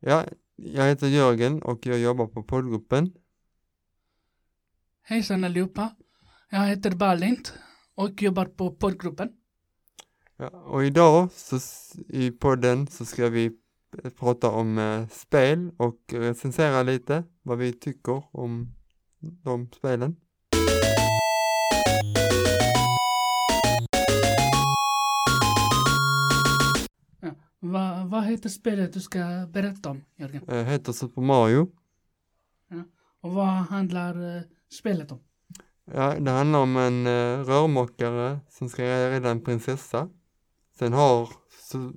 Ja, jag heter Jörgen och jag jobbar på poddgruppen. Hejsan allihopa. Jag heter Balint och jobbar på poddgruppen. Ja, och idag så, i podden så ska vi prata om eh, spel och recensera lite vad vi tycker om de spelen. Va, vad heter spelet du ska berätta om, Jörgen? Eh, heter Super Mario. Och vad handlar eh, spelet om? Ja, det handlar om en eh, rörmokare som ska rädda en prinsessa. Sen har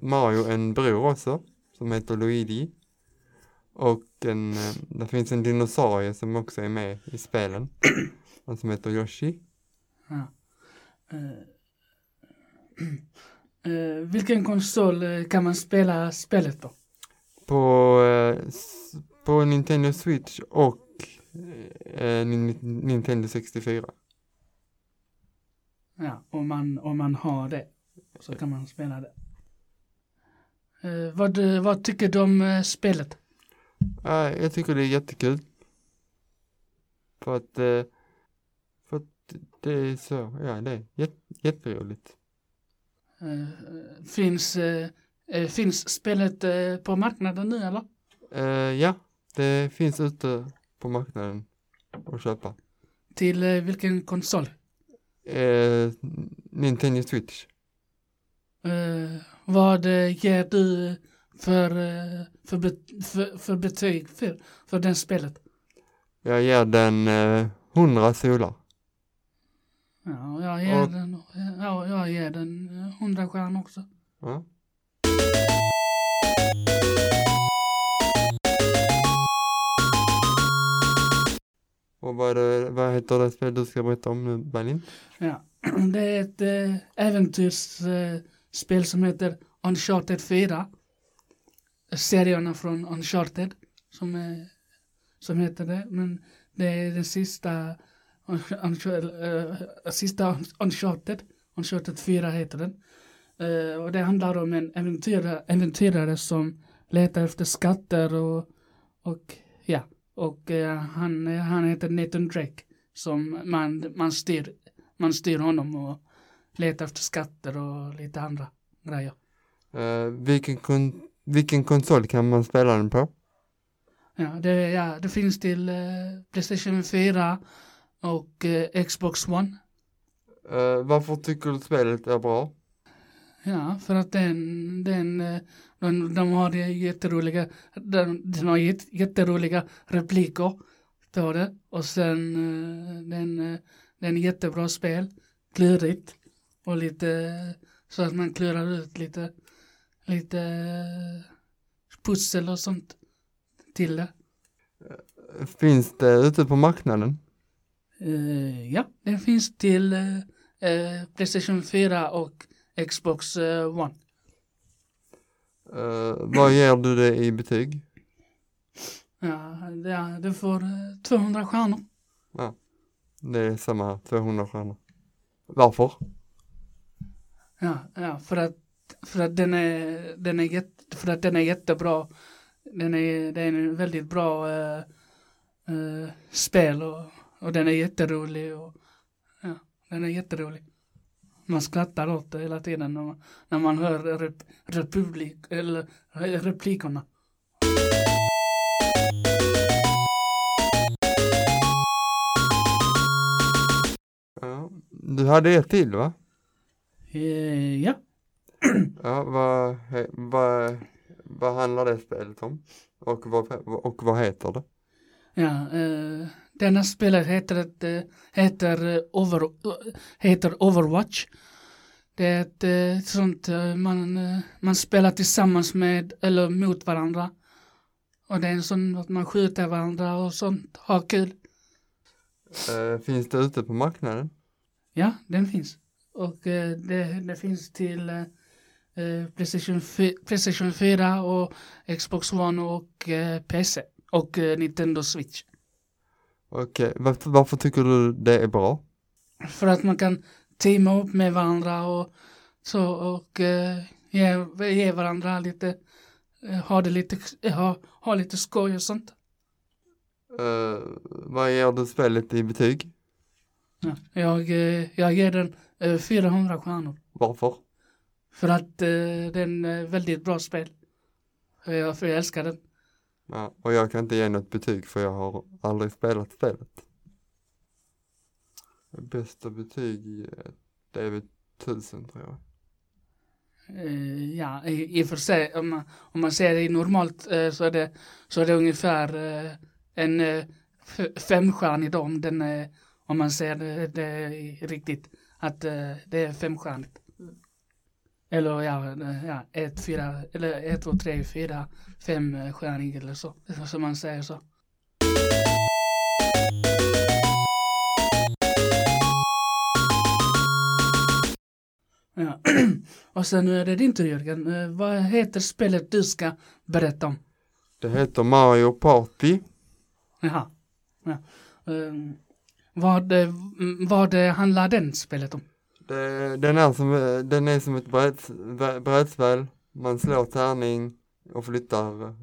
Mario en bror också som heter Luigi. Och en, eh, det finns en dinosaurie som också är med i spelen. Han som heter Yoshi. Ja. Eh, vilken konsol eh, kan man spela spelet på? På, s- på Nintendo Switch och Nin- Nintendo 64. Ja, om man, om man har det så kan man spela det. Vad, vad tycker du om spelet? Ja, jag tycker det är jättekul. För att, för att det är så, ja det är jät, jätteroligt. Eh, finns, eh, eh, finns spelet eh, på marknaden nu eller? Eh, ja, det finns ute på marknaden att köpa. Till eh, vilken konsol? Eh, Nintendo Switch. Eh, vad eh, ger du för, eh, för, för, för betyg för, för det spelet? Jag ger den eh, 100 solar. Ja, jag ger Och- den, ja, jag ger den eh, 100 stjärnor också. Ja. Och vad, det, vad heter det spel du ska berätta om nu, Balin? Ja, det är ett eh, äventyrsspel eh, spel som heter Uncharted 4. Serierna från Uncharted som, är, som heter det. Men det är den sista, Uncharted, eh, sista Uncharted. Uncharted 4 heter den. Eh, och det handlar om en äventyrare, äventyrare som letar efter skatter och, och ja, och eh, han, han heter Nathan Drake som man, man styr man styr honom och letar efter skatter och lite andra grejer. Eh, vilken, kon, vilken konsol kan man spela den på? Ja, det, ja, det finns till eh, Playstation 4 och eh, Xbox One. Eh, varför tycker du spelet är bra? Ja, för att den, den, eh, de, de har jätteroliga, de, de har jätt, jätteroliga repliker på det. Och sen, eh, den, eh, den är jättebra spel, klurigt och lite, så att man klurar ut lite, lite pussel och sånt till det. Finns det ute på marknaden? Eh, ja, den finns till eh, Playstation 4 och Xbox One. Vad ger du det i betyg? Ja, det, det får eh, 200 stjärnor. Det är samma här, 200 stjärnor. Varför? Ja, ja för att, för att den är, den är jätte, för att den är jättebra. Den är, det är en väldigt bra eh, eh, spel och, och den är jätterolig och ja, den är jätterolig. Man skrattar åt det hela tiden när man, när man hör rep, republik, eller replikerna. Ja. Du hade ett till va? Eh, ja, Ja, vad, vad, vad handlar det spelet om? Och vad, och vad heter det? ja eh, denna spelet heter, heter, over, heter Overwatch. Det är ett eh, sånt eh, man, eh, man spelar tillsammans med eller mot varandra. Och det är en sån att man skjuter varandra och sånt, har kul. Eh, finns det ute på marknaden? Ja, den finns. Och det, det finns till eh, Playstation, fy- Playstation 4 och Xbox One och PC. Och Nintendo Switch. Okej, varför, varför tycker du det är bra? För att man kan teama upp med varandra och så och eh, ge, ge varandra lite, eh, ha det lite, eh, ha, ha lite skoj och sånt. Eh, vad ger du spelet i betyg? Ja. Jag, jag ger den eh, 400 stjärnor. Varför? För att eh, det är en väldigt bra spel. Jag, för jag älskar den. Ja, och jag kan inte ge något betyg för jag har aldrig spelat spelet. Bästa betyg, det är väl tusen tror jag. Uh, ja, i, i och för sig, om man, om man ser det normalt uh, så, är det, så är det ungefär uh, en uh, femstjärnig då, om, den, om man ser det, det riktigt, att det är femstjärnigt. Eller ja, eh, ja, ett, fyra, eller ett, två, tre, fyra, fem eh, stjärnig eller så, som man säger så. Ja. Och sen är det din tur Jörgen. Eh, Vad heter spelet du ska berätta om? Det heter Mario Party. Jaha. Ja. Um, vad, eh, vad eh, handlar den spelet om? Det, den, är som, den är som ett brädspel. Man slår tärning och flyttar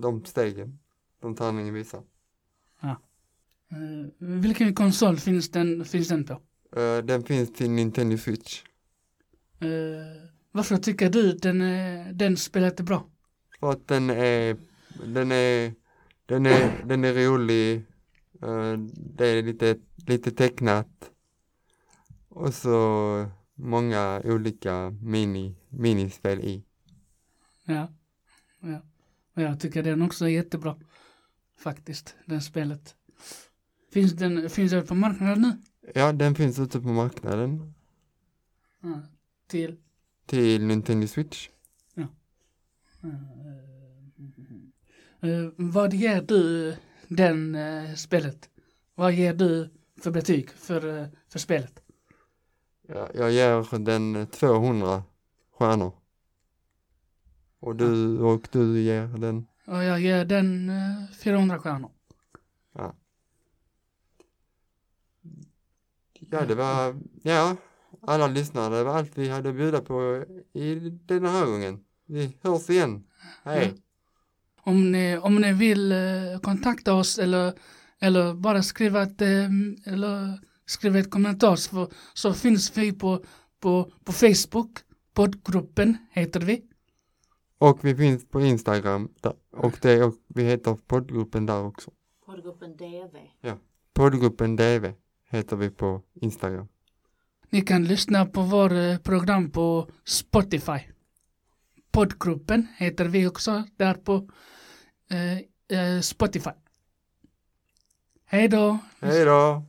de stegen som tärningen visar. Eh, vilken konsol finns den, finns den på? Eh, Den finns till Nintendo Switch. Eh, varför tycker du den, den spelet är bra? För att den är, den är, den är, den är rolig. Det är lite, lite tecknat. Och så många olika mini, minispel i. Ja. ja. Och jag tycker den också är jättebra. Faktiskt, den spelet. Finns den, finns den på marknaden nu? Ja, den finns ute på marknaden Ja. Till? till Nintendo Switch. Eh, vad ger du den eh, spelet? Vad ger du för betyg för, eh, för spelet? Ja, jag ger den 200 stjärnor. Och du, och du ger den, Och jag ger den eh, 400 stjärnor. ja det var, ja, alla lyssnare, det var allt vi hade att bjuda på i den här gången. Vi hörs igen. Hej! Ja. Om ni, om ni vill eh, kontakta oss eller, eller bara skriva ett, eh, eller skriva ett kommentar så, så finns vi på, på, på Facebook. Poddgruppen heter vi. Och vi finns på Instagram där, och det och vi heter poddgruppen där också. Poddgruppen DV. Poddgruppen DV heter vi på Instagram. Ni kan lyssna på vår eh, program på Spotify. Poddgruppen heter vi också där på eh, eh, Spotify. Hej då! Hej då!